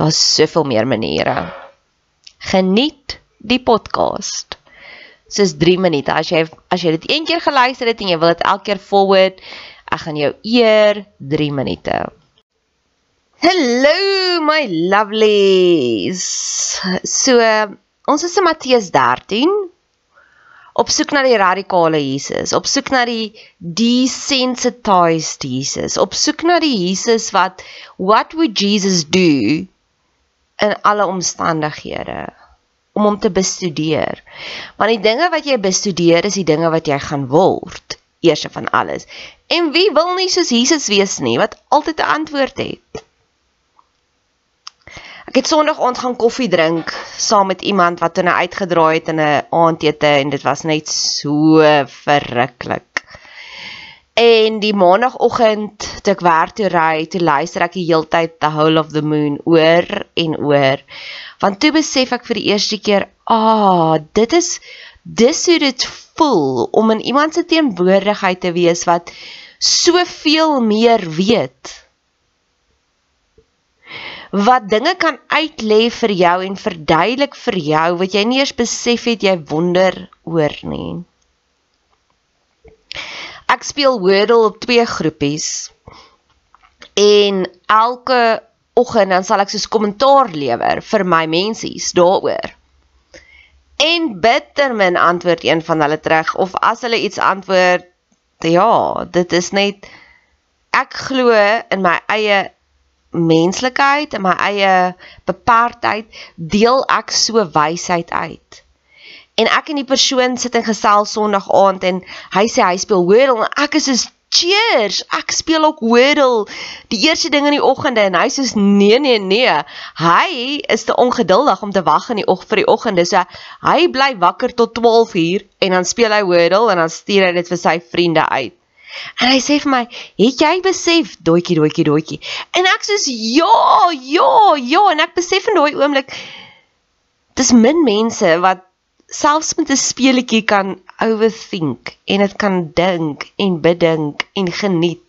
Daar's soveel meer maniere. Geniet die podcast. Dis 3 minute. As jy as jy dit een keer geluister het en jy wil dit elke keer forward, ek gaan jou eer 3 minute. Hallo my lovelies. So ons is in Matteus 13 op soek na die radikale Jesus, op soek na die desensitized Jesus, op soek na die Jesus wat what would Jesus do in alle omstandighede om hom te bestudeer. Want die dinge wat jy bestudeer is die dinge wat jy gaan word, eers van alles. En wie wil nie soos Jesus wees nie wat altyd 'n antwoord het? Ek het Sondag aand gaan koffie drink saam met iemand wat toe nou uitgedraai het in 'n aandete en dit was net so verruklik. En die maandagooggend toe ek werk toe ry, toe luister ek die heeltyd The Whole of the Moon oor en oor. Want toe besef ek vir die eerste keer, ah, dit is dis hoe dit voel om in iemand se teenwoordigheid te wees wat soveel meer weet. Wat dinge kan uitlê vir jou en verduidelik vir jou wat jy nie eers besef het jy wonder oor nie. Ek speel Wordle op twee groepies. En elke oggend dan sal ek soos kommentaar lewer vir my mensies daaroor. En bittermin antwoord een van hulle terug of as hulle iets antwoord, ja, dit is net ek glo in my eie menslikheid en my eie beperktheid deel ek so wysheid uit en ek en die persoon sit in gesels Sondag aand en hy sê hy speel Wordle en ek is so cheers ek speel ook Wordle die eerste ding in die oggende en hy sê nee nee nee hy is te ongeduldig om te wag in die oggend vir die oggende so hy bly wakker tot 12 uur en dan speel hy Wordle en dan stuur hy dit vir sy vriende uit En hy sê vir my, "Het jy besef, doetjie, doetjie, doetjie?" En ek sê, "Ja, ja, ja." En ek besef in daai oomblik dis min mense wat selfs met 'n speletjie kan overthink en dit kan dink en bedink en geniet.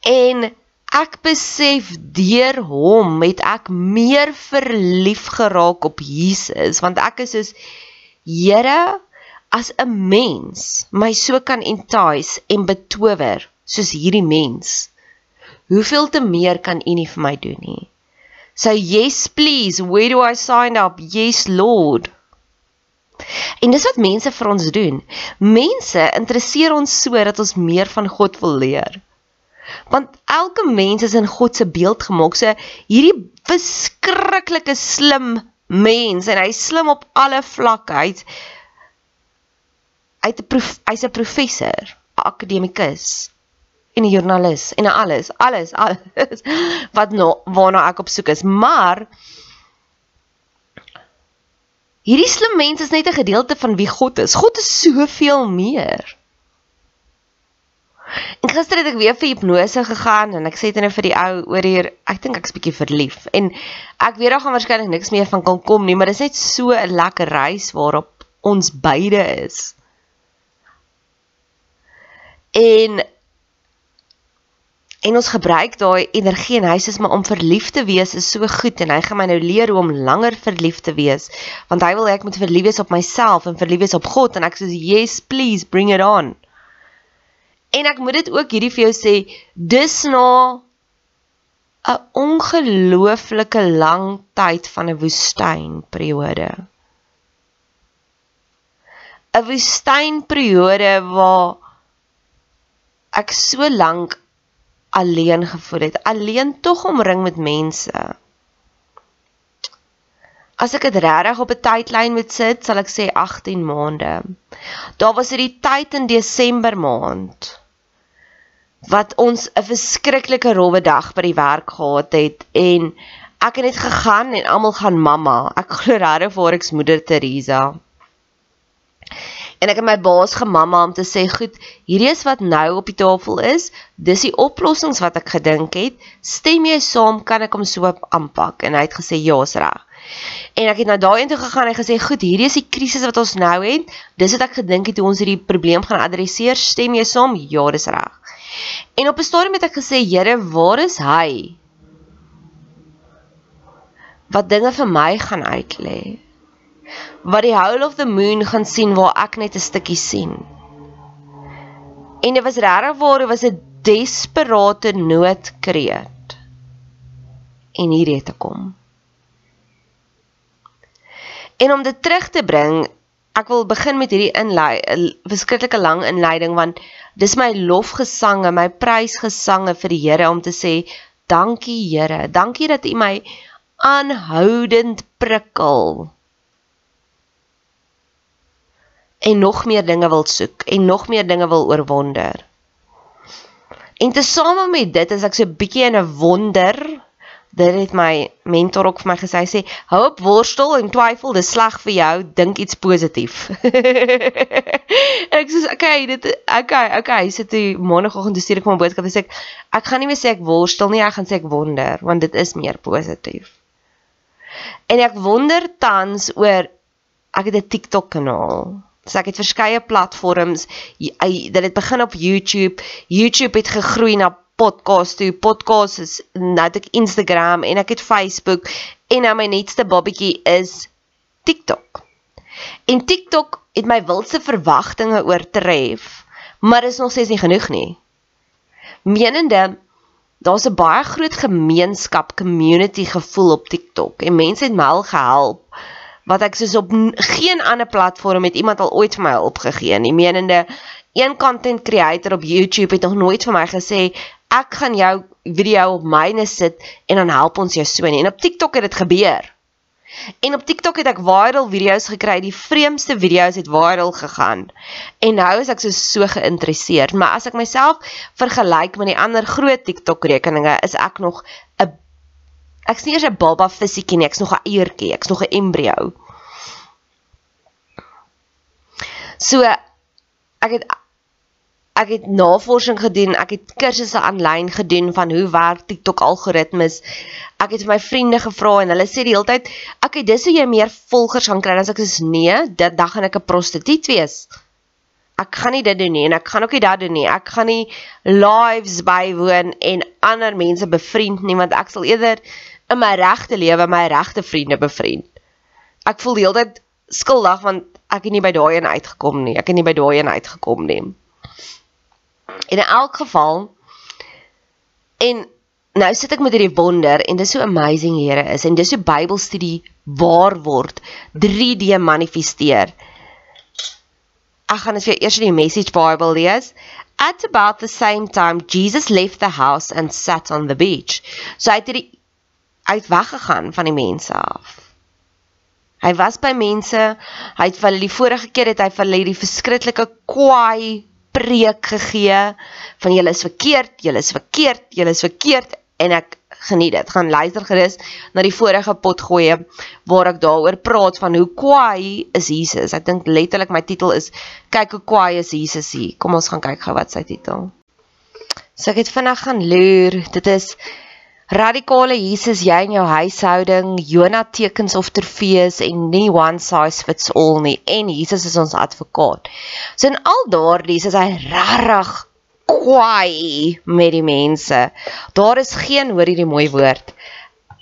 En ek besef deur hom het ek meer verlief geraak op Jesus want ek is soos Here as 'n mens my so kan entice en betower soos hierdie mens hoeveel te meer kan u nie vir my doen nie so yes please where do i sign up? Yes lord. En dis wat mense vir ons doen. Mense interesseer ons so dat ons meer van God wil leer. Want elke mens is in God se beeld gemaak. So hierdie verskriklike slim mens en hy's slim op alle vlakke. Hy's hy't 'n hy's 'n professor, 'n akademikus en 'n joernalis en alles, alles, alles wat nou waarna ek op soek is. Maar hierdie slim mens is net 'n gedeelte van wie God is. God is soveel meer. En gister het ek weer vir hipnose gegaan en ek sê dit nou vir die ou oor hier, ek dink ek's bietjie verlief. En ek weet daar gaan waarskynlik niks meer van kan kom nie, maar dit is net so 'n lekker reis waarop ons beide is. En en ons gebruik daai energie en hy sê maar om verlief te wees is so goed en hy gaan my nou leer hoe om langer verlief te wees want hy wil ek moet verlief wees op myself en verlief wees op God en ek sê yes please bring it on. En ek moet dit ook hierdie vir jou sê, dis na 'n ongelooflike lang tyd van 'n woestynperiode. 'n Woestynperiode waar ek so lank alleen gevoel het, alleen tog omring met mense. As ek dit regtig op 'n tydlyn moet sit, sal ek sê 18 maande. Daar was dit die tyd in Desember maand wat ons 'n verskriklike rowwe dag by die werk gehad het en ek het net gegaan en almal gaan mamma. Ek glo regtig vir ek's moeder Teresa. En ek het my baas gemamma om te sê, "Goed, hierdie is wat nou op die tafel is. Dis die oplossings wat ek gedink het. Stem jy saam, kan ek hom so aanpak?" En hy het gesê, "Ja, is reg." En ek het na daai intoe gegaan en gesê, "Goed, hierdie is die krisis wat ons nou het. Dis wat ek gedink het hoe ons hierdie probleem gaan adresseer. Stem jy saam?" Ja, dis reg. En op 'n stadium het ek gesê, Here, waar is hy? Wat dinge vir my gaan uitlê. Wat die whole of the moon gaan sien waar ek net 'n stukkie sien. En dit was regtig waar, dit was 'n desperate noodkreet. En hier het ek kom. En om dit terug te bring, ek wil begin met hierdie inlei, 'n verskriklike lang inleiding want dis my lofgesange, my prysgesange vir die Here om te sê dankie Here. Dankie dat U my aanhoudend prikkel. En nog meer dinge wil soek en nog meer dinge wil oorwonder. En tesame met dit is ek so 'n bietjie in 'n wonder dit het my mentor ook vir my gesê, hy sê hou op worstel en twyfel, dis sleg vir jou, dink iets positief. ek sê okay, dit okay, okay, sit die môreoggend stuur ek my boodskap en sê ek ek gaan nie meer sê ek worstel nie, ek gaan sê ek wonder, want dit is meer positief. En ek wonder tans oor ek het 'n TikTok kanaal. So ek het verskeie platforms. Dit het begin op YouTube. YouTube het gegroei na podcast toe. Podcast is nou ek Instagram en ek het Facebook en nou my nuutste babatjie is TikTok. En TikTok het my wildste verwagtinge oortref, maar is nog steeds nie genoeg nie. Menende daar's 'n baie groot gemeenskap, community gevoel op TikTok en mense het my al gehelp wat ek soos op geen ander platform het iemand al ooit vir my hulp gegee nie. Menende een content creator op YouTube het nog nooit vir my gesê ek gaan jou video op myne sit en dan help ons jou so nie. En op TikTok het dit gebeur. En op TikTok het ek viral video's gekry. Die vreemdste video's het viral gegaan. En nou is ek so so geïnteresseerd, maar as ek myself vergelyk met die ander groot TikTok rekeninge, is ek nog 'n ek's nie eers 'n baba fisietjie nie, ek's nog 'n eiertjie, ek's nog 'n embrio. So ek het ek het navorsing gedoen, ek het kursusse aanlyn gedoen van hoe werk TikTok algoritmes. Ek het my vriende gevra en hulle sê die hele tyd, "Oké, dis hoe jy meer volgers gaan kry." Dan sê ek, "Nee, dit dan gaan ek 'n prostituut wees." ek gaan nie dit doen nie en ek gaan ook nie dat doen nie. Ek gaan nie lives bywoon en ander mense bevriend nie want ek sal eerder in my regte lewe my regte vriende bevriend. Ek voel heeltyd skuldig want ek het nie by daai een uitgekom nie. Ek het nie by daai een uitgekom nie. In elk geval en nou sit ek met hierdie wonder en dis so amazing Here is en dis so Bybelstudie waar word 3D manifesteer ek gaan dit vir eers in die Message Bible lees. At about the same time Jesus left the house and sat on the beach. So hy het hierdie uit weggegaan van die mense af. Hy was by mense, hy het vir hulle die vorige keer het hy vir hulle die verskriklike kwaai preek gegee van julle is verkeerd, julle is verkeerd, julle is verkeerd en ek geniet dit. Gaan luister gerus na die vorige pot gooi waar ek daaroor praat van hoe kwaai is Jesus. Ek dink letterlik my titel is kyk hoe kwaai is Jesus hier. Kom ons gaan kyk gou wat sy titel. So ek het vinnig gaan loer. Dit is radikale Jesus jy in jou huishouding, Jonah tekens of trofees en nie one size fits all nie. En Jesus is ons advokaat. So in al daardie is hy regtig kwaai met die mense. Daar is geen hoor hierdie mooi woord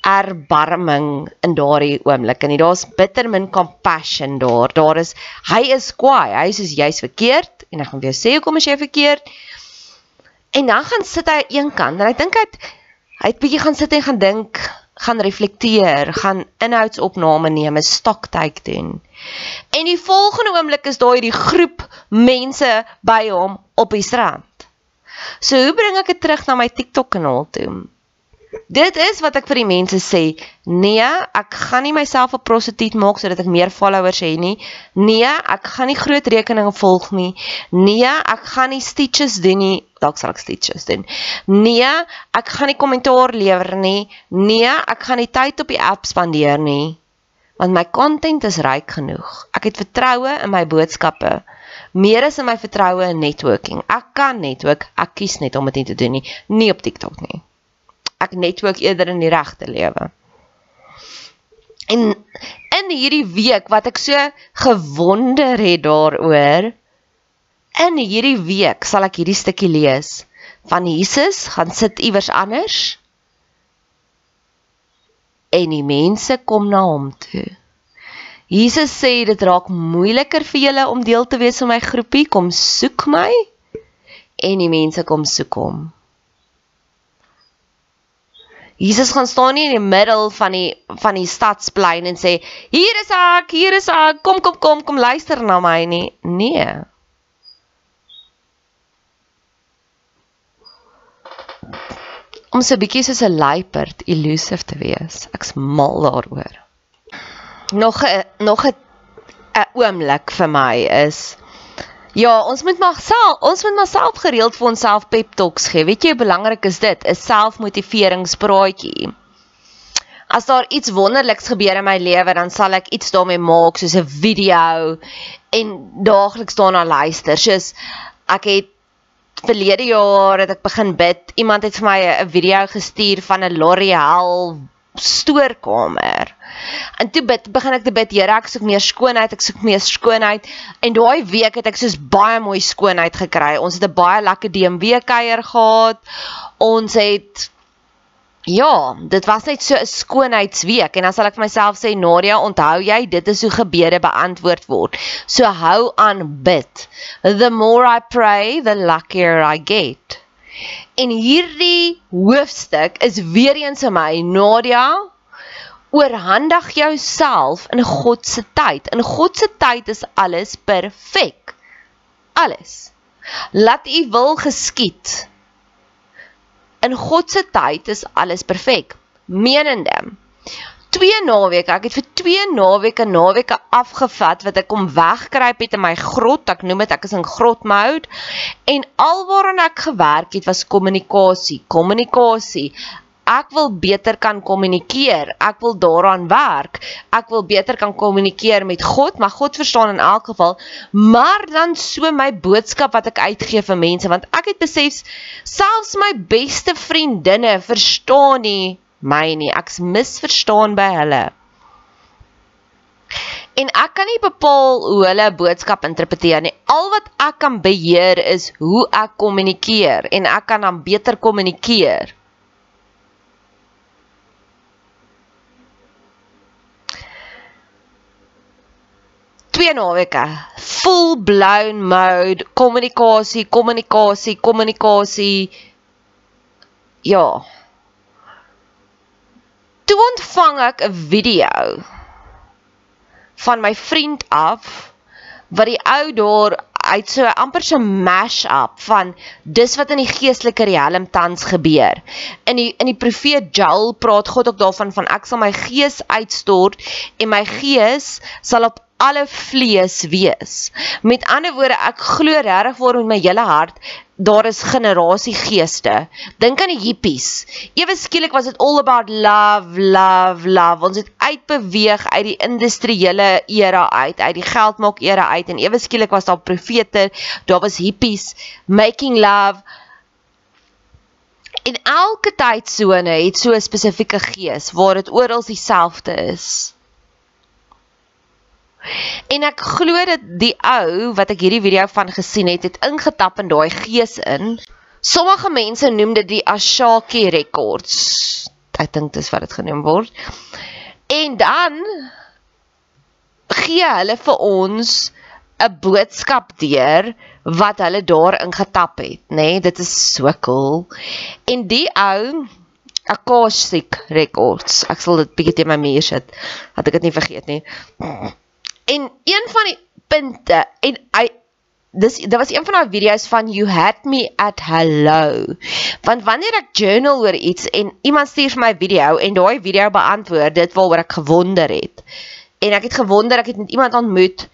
erbarming in daardie oomblik en daar's bitter min compassion daar. Daar is hy is kwaai. Hy sê jy's verkeerd en ek gaan vir jou sê hoekom is jy verkeerd. En dan gaan sit hy aan een kant en ek dink hy het hy het bietjie gaan sit en gaan dink, gaan reflekteer, gaan inhoudsopname neem, 'n stoktake doen. En die volgende oomblik is daar hierdie groep mense by hom op die strand. So hoe bring ek dit terug na my TikTok kanaal toe? Dit is wat ek vir die mense sê. Nee, ek gaan nie myself 'n prostituut maak sodat ek meer followers hê nie. Nee, ek gaan nie groot rekeninge volg nie. Nee, ek gaan nie stitches doen nie. Dalk sal ek stitches doen. Nee, ek gaan nie kommentaar lewer nie. Nee, ek gaan nie tyd op die app spandeer nie. Want my content is ryk genoeg. Ek het vertroue in my boodskappe meer as in my vertroue in networking. Ek kan netwerk, ek kies net om dit nie te doen nie, nie op TikTok nie. Ek netwerk eerder in die regte lewe. En in hierdie week wat ek so gewonder het daaroor, in hierdie week sal ek hierdie stukkie lees van Jesus gaan sit iewers anders en die mense kom na hom toe. Jesus sê dit raak moeiliker vir julle om deel te wees van my groepie, kom soek my en die mense kom soek hom. Jesus gaan staan nie in die middel van die van die stadsplein en sê hier is ek, hier is ek, kom kom kom kom luister na my nie. Nee. Om so 'n bietjie soos 'n luiperd elusive te wees. Ek's mal daaroor nog 'n nog 'n 'n oomblik vir my is ja, ons moet maar self ons moet maar self gereeld vir onsself pep talks gee. Weet jy hoe belangrik is dit? 'n selfmotiveringspraatjie. As daar iets wonderliks gebeur in my lewe, dan sal ek iets daarmee maak soos 'n video en daagliks daarna luister. Soos ek het verlede jaar het ek begin bid. Iemand het vir my 'n video gestuur van 'n L'Oreal stoorkamer. En toe bid, begin ek te bid, Here, ek soek meer skoonheid, ek soek meer skoonheid. En daai week het ek soos baie mooi skoonheid gekry. Ons het 'n baie lekker DMW kuier gehad. Ons het Ja, dit was net so 'n skoonheidsweek en dan sal ek vir myself sê Nadia, onthou jy, dit is hoe gebede beantwoord word. So hou aan bid. The more I pray, the luckier I get. En hierdie hoofstuk is weer eens in my Nadia oorhandig jouself in God se tyd. In God se tyd is alles perfek. Alles. Laat U wil geskied. In God se tyd is alles perfek. Menende. Twee naweke, ek het vir twee naweke naweke afgevat wat ek kom wegkruip het in my grot. Ek noem dit ek is in grot mode. En alwaaraan ek gewerk het was kommunikasie, kommunikasie ek wil beter kan kommunikeer. Ek wil daaraan werk. Ek wil beter kan kommunikeer met God, maar God verstaan in elk geval. Maar dan so my boodskap wat ek uitgee vir mense, want ek het besef selfs my beste vriendinne verstaan nie my nie. Ek's misverstaan by hulle. En ek kan nie bepaal hoe hulle 'n boodskap interpreteer nie. Al wat ek kan beheer is hoe ek kommunikeer en ek kan dan beter kommunikeer. Twee naweke. Full blown mode kommunikasie, kommunikasie, kommunikasie. Ja. Toe ontvang ek 'n video van my vriend af wat die ou daar uit so amper so mash up van dis wat in die geestelike riem tans gebeur. In die in die profeet Joel praat God ook daarvan van ek sal my gees uitstort en my gees sal op alle vlees wees. Met ander woorde, ek glo regtig vir met my hele hart daar is generasie geeste. Dink aan die hippies. Ewe skielik was dit all about love, love, love. Ons het uitbeweeg uit die industriële era uit, uit die geldmaak era uit en ewe skielik was daar profete, daar was hippies making love. In elke tydsone het so 'n spesifieke gees waar dit oral dieselfde is. En ek glo dat die ou wat ek hierdie video van gesien het, het ingetap in daai gees in. Sommige mense noem dit die Ashaki records. Ek dink dis wat dit genoem word. En dan gee hulle vir ons 'n boodskap deur wat hulle daar ingetap het, nê? Nee, dit is so cool. En die ou Akashic records. Ek sal dit bietjie te my muur sit. Dat ek dit nie vergeet nie. En een van die punte en hy dis daar was een van daai video's van you had me at hello. Want wanneer ek journal oor iets en iemand stuur vir my video en daai video beantwoord dit waaroor ek gewonder het. En ek het gewonder ek het met iemand ontmoet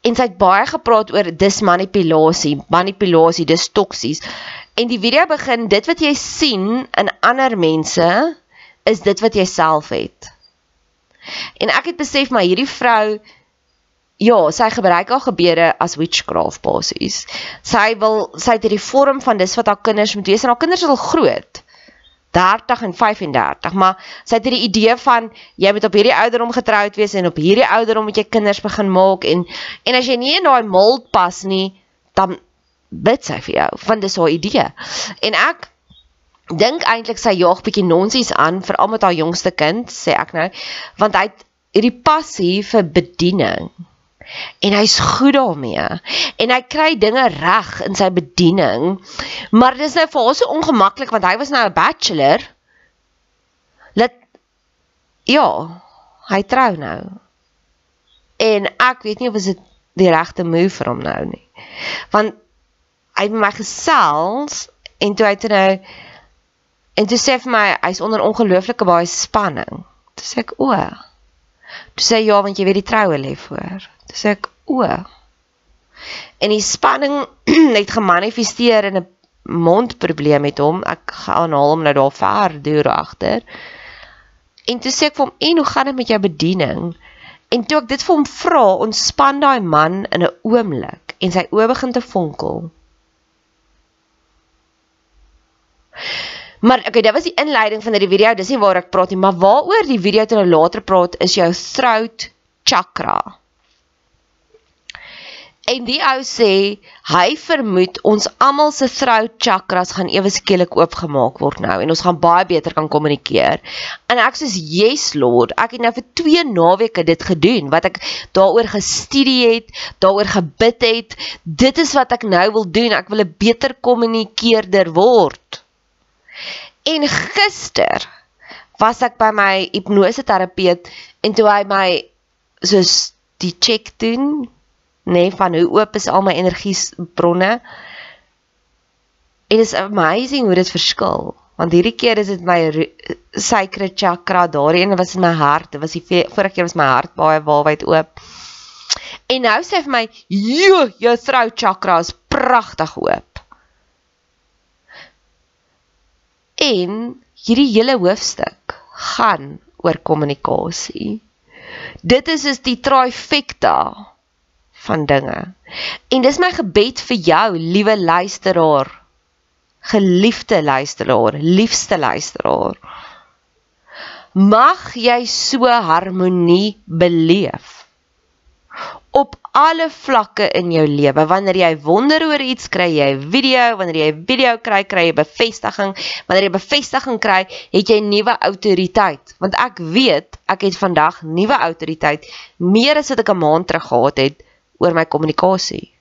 en sy het baie gepraat oor dis manipulasie, manipulasie, dis toksies. En die video begin dit wat jy sien in ander mense is dit wat jy self het. En ek het besef maar hierdie vrou ja, sy gebruik haar gebede as witchcraft basies. Sy wil sy het hierdie vorm van dis wat haar kinders moet wees en haar kinders is al groot. 30 en 35, maar sy het hierdie idee van jy moet op hierdie ouderdom getroud wees en op hierdie ouderdom moet jy kinders begin maak en en as jy nie in daai mold pas nie, dan bid sy vir jou, want dis haar idee. En ek dink eintlik sy jaag bietjie nonsies aan vir al met haar jongste kind, sê ek nou, want hy het hierdie passie vir bediening. En hy's goed daarmee. En hy kry dinge reg in sy bediening. Maar dis nou vir haar so ongemaklik want hy was nou 'n bachelor. Let ja, hy trou nou. En ek weet nie of dit die regte move vir hom nou nie. Want hy het my gesels en toe hy toe nou En toe sê vir my hy's onder ongelooflike baie spanning. Toe sê ek o. Toe sê ja want jy weet die troue lê voor. Toe sê ek o. En die spanning het gemanifesteer in 'n mondprobleem met hom. Ek gaan haal hom nou daar ver deur agter. En toe sê ek vir hom en hoe gaan dit met jou bediening? En toe ek dit vir hom vra, ontspan daai man in 'n oomblik en sy oë begin te fonkel. Maar okay, dit was die inleiding van hierdie video. Dis nie waar ek praat nie, maar waaroor die video toe nou later praat is jou throat chakra. En die ou sê hy vermoed ons almal se throat chakras gaan ewe skielik oopgemaak word nou en ons gaan baie beter kan kommunikeer. En ek sê yes Lord, ek het nou vir 2 naweke dit gedoen wat ek daaroor gestudie het, daaroor gebid het. Dit is wat ek nou wil doen. Ek wil 'n beter kommunikeerder word. En gister was ek by my hipnose terapeut en toe hy my soos die check doen, nê, nee, van hoe oop is al my energiebronne. En dit is amazing hoe dit verskil. Want hierdie keer is dit my sacral chakra, daarin was in my hart, dit was die vorige keer was my hart baie wyd oop. En nou sê hy vir my, "Jo, jou throat chakra is pragtig oop." En hierdie hele hoofstuk gaan oor kommunikasie. Dit is is die trifecta van dinge. En dis my gebed vir jou, liewe luisteraar, geliefde luisteraar, liefste luisteraar. Mag jy so harmonie beleef op alle vlakke in jou lewe. Wanneer jy wonder oor iets, kry jy 'n video, wanneer jy 'n video kry, kry jy bevestiging. Wanneer jy bevestiging kry, het jy nuwe autoriteit. Want ek weet, ek het vandag nuwe autoriteit meer as wat ek 'n maand terug gehad het oor my kommunikasie.